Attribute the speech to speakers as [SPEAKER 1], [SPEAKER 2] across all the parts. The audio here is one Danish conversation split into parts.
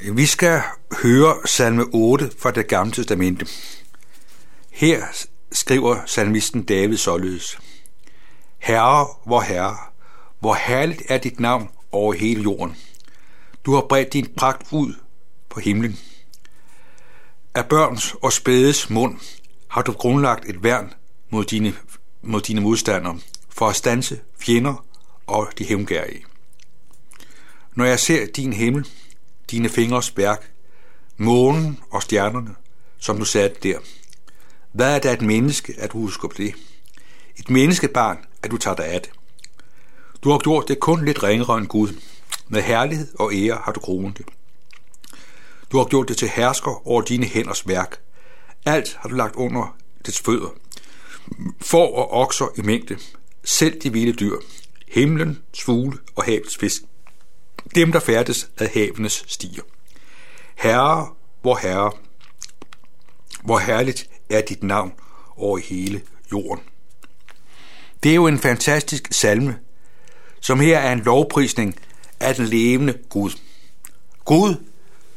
[SPEAKER 1] Vi skal høre salme 8 fra det gamle testamente. Her skriver salmisten David således. Herre, hvor herre, hvor herligt er dit navn over hele jorden. Du har bredt din pragt ud på himlen. Af børns og spædes mund har du grundlagt et værn mod dine, mod dine modstandere, for at stanse fjender og de hævngærige. Når jeg ser din himmel, dine fingres værk, månen og stjernerne, som du satte der. Hvad er det et menneske, at du husker på det? Et menneskebarn, at du tager dig af det. Du har gjort det kun lidt ringere end Gud. Med herlighed og ære har du kronet det. Du har gjort det til hersker over dine hænders værk. Alt har du lagt under dets fødder. For og okser i mængde. Selv de vilde dyr. Himlen, svule og havets fisk dem der færdes ad havenes stier. Herre, hvor herre, hvor herligt er dit navn over hele jorden. Det er jo en fantastisk salme, som her er en lovprisning af den levende Gud. Gud,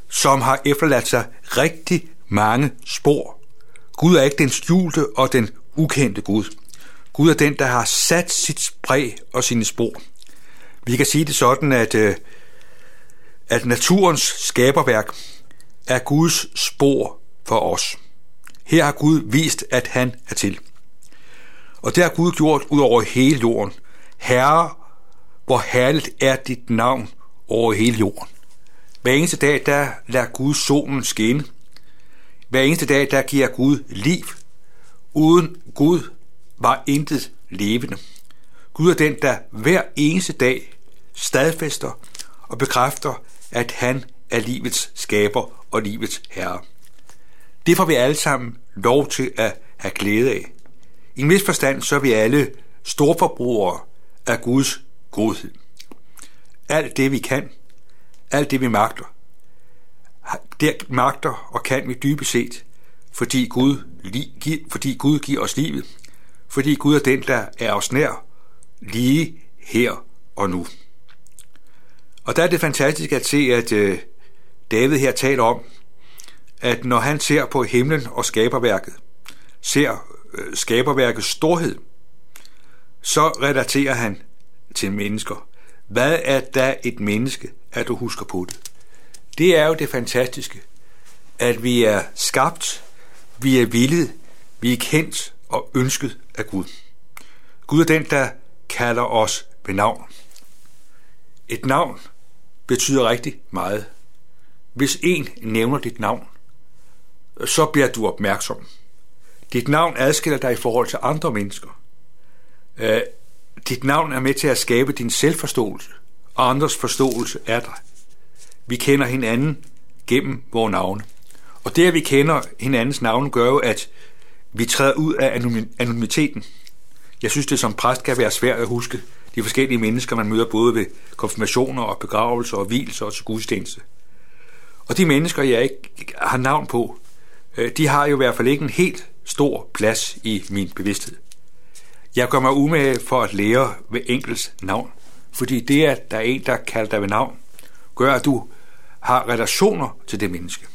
[SPEAKER 1] som har efterladt sig rigtig mange spor. Gud er ikke den skjulte og den ukendte Gud. Gud er den, der har sat sit præg og sine spor. Vi kan sige det sådan, at øh, at naturens skaberværk er Guds spor for os. Her har Gud vist, at han er til. Og det har Gud gjort ud over hele jorden. Herre, hvor herligt er dit navn over hele jorden. Hver eneste dag, der lader Gud solen skinne. Hver eneste dag, der giver Gud liv. Uden Gud var intet levende. Gud er den, der hver eneste dag stadfæster og bekræfter, at han er livets skaber og livets herre. Det får vi alle sammen lov til at have glæde af. I en vis forstand så er vi alle storforbrugere af Guds godhed. Alt det vi kan, alt det vi magter, det magter og kan vi dybest set, fordi Gud, fordi Gud giver os livet, fordi Gud er den, der er os nær, lige her og nu. Og der er det fantastisk at se, at øh, David her taler om, at når han ser på himlen og skaberværket, ser øh, skaberværkets storhed, så relaterer han til mennesker. Hvad er da et menneske, at du husker på det? Det er jo det fantastiske, at vi er skabt, vi er villet, vi er kendt og ønsket af Gud. Gud er den, der kalder os ved navn. Et navn, betyder rigtig meget. Hvis en nævner dit navn, så bliver du opmærksom. Dit navn adskiller dig i forhold til andre mennesker. Øh, dit navn er med til at skabe din selvforståelse og andres forståelse af dig. Vi kender hinanden gennem vores navne. Og det, at vi kender hinandens navne, gør jo, at vi træder ud af anonymiteten. Jeg synes, det som præst kan være svært at huske de forskellige mennesker, man møder både ved konfirmationer og begravelser og hvilser og til gudstjeneste. Og de mennesker, jeg ikke har navn på, øh, de har jo i hvert fald ikke en helt stor plads i min bevidsthed. Jeg gør mig umage for at lære ved enkels navn, fordi det, at der er en, der kalder dig ved navn, gør, at du har relationer til det menneske.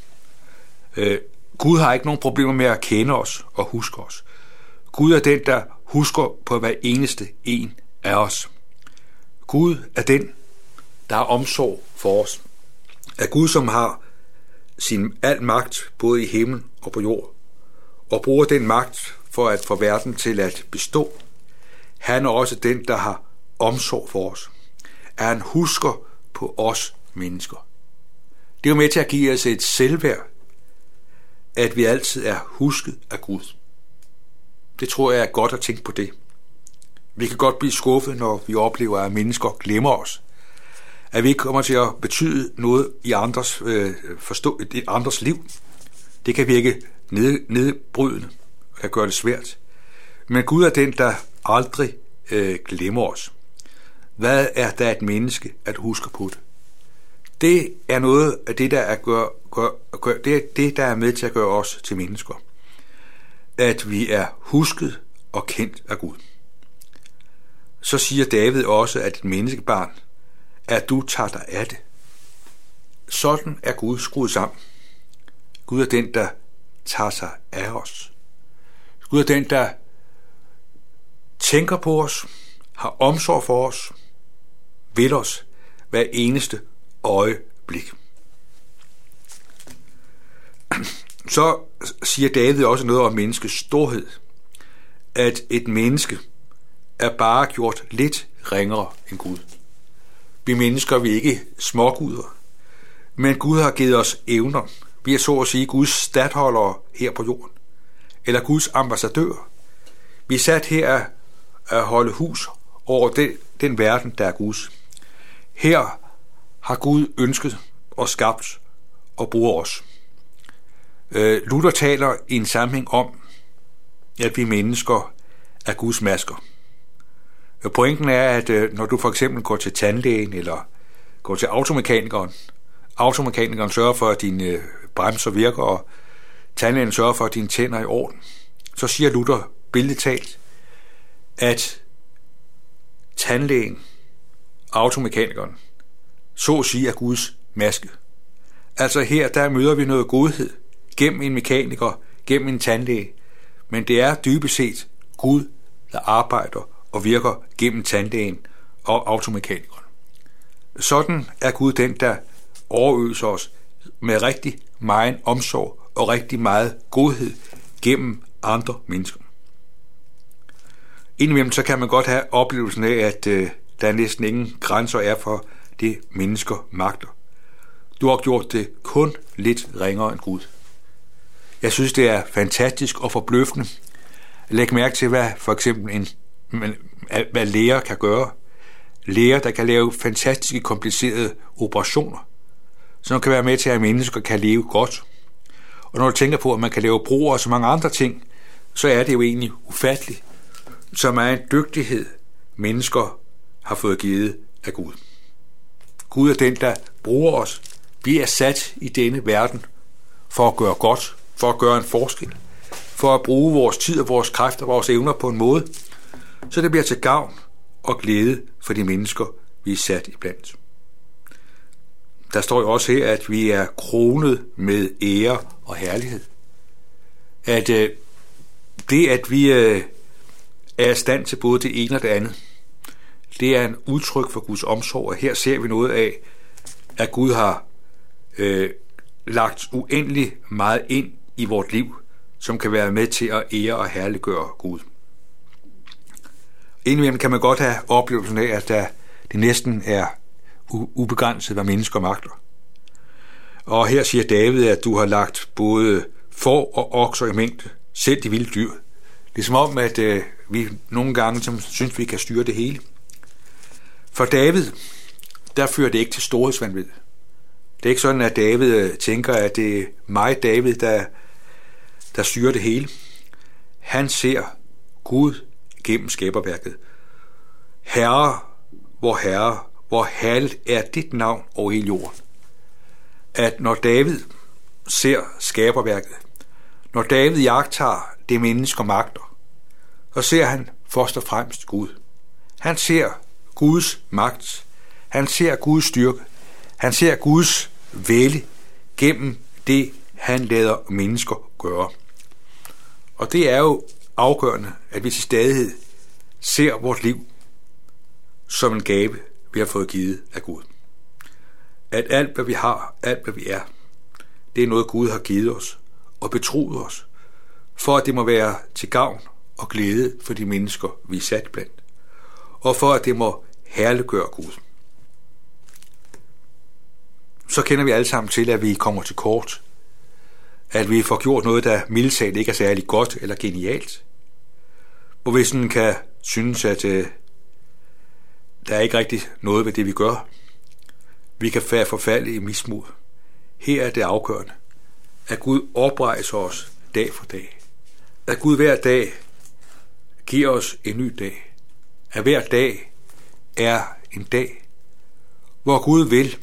[SPEAKER 1] Øh, Gud har ikke nogen problemer med at kende os og huske os. Gud er den, der husker på hver eneste en af os. Gud er den, der har omsorg for os. Er Gud, som har sin al magt både i himmel og på jord, og bruger den magt for at få verden til at bestå. Han er også den, der har omsorg for os. Er han husker på os mennesker. Det er jo med til at give os et selvværd, at vi altid er husket af Gud. Det tror jeg er godt at tænke på det. Vi kan godt blive skuffet, når vi oplever, at mennesker glemmer os. At vi ikke kommer til at betyde noget i andres, øh, forstå, i andres liv. Det kan virke ned, nedbrydende og kan gøre det svært. Men Gud er den, der aldrig øh, glemmer os. Hvad er der et menneske, at huske på det? Det er noget af det, der er, gør, gør, gør, det, er det, der er med til at gøre os til mennesker. At vi er husket og kendt af Gud så siger David også, at et menneskebarn, at du tager dig af det. sådan er Gud skruet sammen. Gud er den, der tager sig af os. Gud er den, der tænker på os, har omsorg for os, vil os hver eneste øjeblik. Så siger David også noget om menneskets storhed. At et menneske er bare gjort lidt ringere end Gud. Vi mennesker vi er ikke småguder, men Gud har givet os evner. Vi er så at sige Guds stadholdere her på jorden, eller Guds ambassadør. Vi er sat her at holde hus over den, den verden, der er Guds. Her har Gud ønsket og skabt og bruger os. Øh, Luther taler i en sammenhæng om, at vi mennesker er Guds masker. Pointen er, at øh, når du for eksempel går til tandlægen eller går til automekanikeren, automekanikeren sørger for, at dine øh, bremser virker, og tandlægen sørger for, at dine tænder er i orden, så siger Luther billedtalt, at tandlægen, automekanikeren, så at sige er Guds maske. Altså her, der møder vi noget godhed gennem en mekaniker, gennem en tandlæge, men det er dybest set Gud, der arbejder og virker gennem tandlægen og automekanikeren. Sådan er Gud den, der overøser os med rigtig meget omsorg og rigtig meget godhed gennem andre mennesker. Indimellem så kan man godt have oplevelsen af, at øh, der næsten ingen grænser er for det, mennesker magter. Du har gjort det kun lidt ringere end Gud. Jeg synes, det er fantastisk og forbløffende. Læg mærke til, hvad for eksempel en, men, hvad læger kan gøre. Læger, der kan lave fantastiske komplicerede operationer, som kan være med til, at mennesker kan leve godt. Og når du tænker på, at man kan lave broer og så mange andre ting, så er det jo egentlig ufatteligt, som er en dygtighed, mennesker har fået givet af Gud. Gud er den, der bruger os. Vi er sat i denne verden for at gøre godt, for at gøre en forskel, for at bruge vores tid og vores kræfter og vores evner på en måde, så det bliver til gavn og glæde for de mennesker, vi er sat i blandt. Der står jo også her, at vi er kronet med ære og herlighed. At øh, det, at vi øh, er i stand til både det ene og det andet, det er en udtryk for Guds omsorg, og her ser vi noget af, at Gud har øh, lagt uendelig meget ind i vort liv, som kan være med til at ære og herliggøre Gud. Indimellem kan man godt have oplevelsen af, at der, det næsten er ubegrænset, hvad mennesker magter. Og her siger David, at du har lagt både får og okser i mængde, selv de vilde dyr. Det er som om, at øh, vi nogle gange som synes, vi kan styre det hele. For David, der fører det ikke til storhedsvandvid. Det er ikke sådan, at David øh, tænker, at det er mig, David, der, der styrer det hele. Han ser Gud gennem skaberværket. Herre, hvor herre, hvor hal er dit navn over hele jorden. At når David ser skaberværket, når David jagter det mennesker magter, så ser han først og fremmest Gud. Han ser Guds magt. Han ser Guds styrke. Han ser Guds vælge gennem det, han lader mennesker gøre. Og det er jo afgørende, at vi til stadighed ser vores liv som en gave, vi har fået givet af Gud. At alt, hvad vi har, alt, hvad vi er, det er noget, Gud har givet os og betroet os, for at det må være til gavn og glæde for de mennesker, vi er sat blandt, og for at det må herliggøre Gud. Så kender vi alle sammen til, at vi kommer til kort, at vi får gjort noget, der mildt ikke er særlig godt eller genialt, hvor vi sådan kan synes, at øh, der er ikke rigtig noget ved det, vi gør. Vi kan være forfalde i mismod. Her er det afgørende, at Gud oprejser os dag for dag. At Gud hver dag giver os en ny dag. At hver dag er en dag, hvor Gud vil,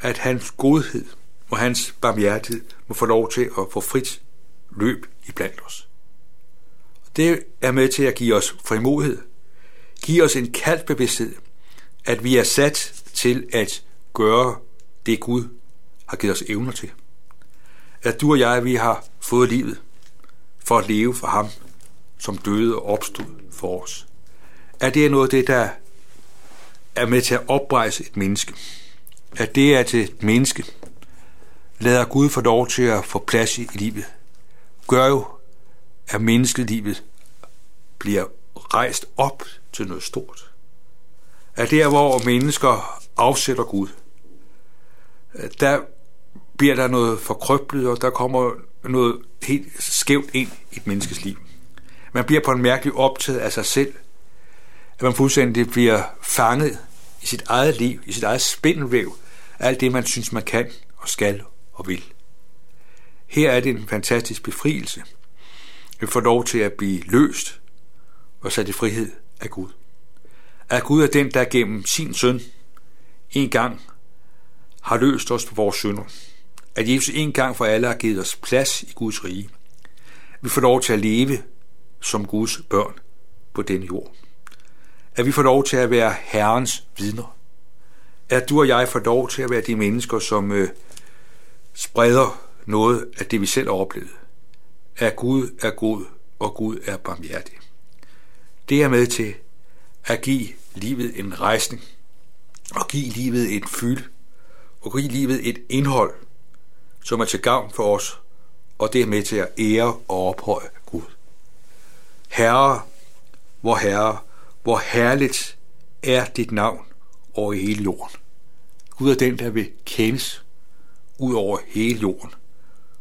[SPEAKER 1] at hans godhed og hans barmhjertighed må få lov til at få frit løb i blandt os. Det er med til at give os frimodighed, give os en kaldt bevidsthed, at vi er sat til at gøre det Gud har givet os evner til. At du og jeg, vi har fået livet for at leve for ham, som døde og opstod for os. At det er noget af det, der er med til at oprejse et menneske. At det er til et menneske, lader Gud få lov til at få plads i livet. Gør jo, at menneskelivet bliver rejst op til noget stort. At der, hvor mennesker afsætter Gud, der bliver der noget forkrøblet, og der kommer noget helt skævt ind i et menneskes liv. Man bliver på en mærkelig optaget af sig selv, at man fuldstændig bliver fanget i sit eget liv, i sit eget spindelvæv, alt det, man synes, man kan og skal og vil. Her er det en fantastisk befrielse. Vi får lov til at blive løst og sat i frihed af Gud. At Gud er den, der gennem sin søn en gang har løst os på vores synder. At Jesus en gang for alle har givet os plads i Guds rige. Vi får lov til at leve som Guds børn på denne jord. At vi får lov til at være Herrens vidner. At du og jeg får lov til at være de mennesker, som øh, spreder noget af det, vi selv har oplevet. At Gud er god, og Gud er barmhjertig. Det er med til at give livet en rejsning, og give livet et fyld, og give livet et indhold, som er til gavn for os, og det er med til at ære og ophøje Gud. Herre, hvor Herre, hvor herligt er dit navn over hele jorden. Gud er den, der vil kendes ud over hele jorden,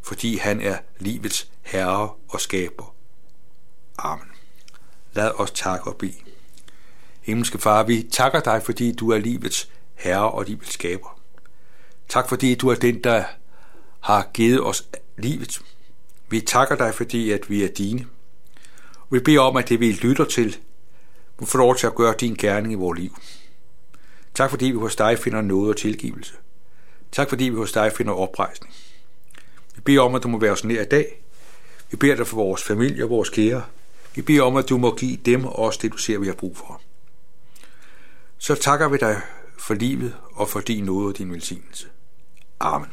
[SPEAKER 1] fordi han er livets herre og skaber. Amen. Lad os takke og bede. Himmelske Far, vi takker dig, fordi du er livets herre og livets skaber. Tak fordi du er den, der har givet os livet. Vi takker dig, fordi at vi er dine. Vi beder om, at det vi lytter til, må få lov til at gøre din gerning i vores liv. Tak fordi vi hos dig finder noget og tilgivelse. Tak fordi vi hos dig finder oprejsning. Vi beder om, at du må være os nær i dag. Vi beder dig for vores familie og vores kære. Vi beder om, at du må give dem og os det, du ser, vi har brug for. Så takker vi dig for livet og for din nåde og din velsignelse. Amen.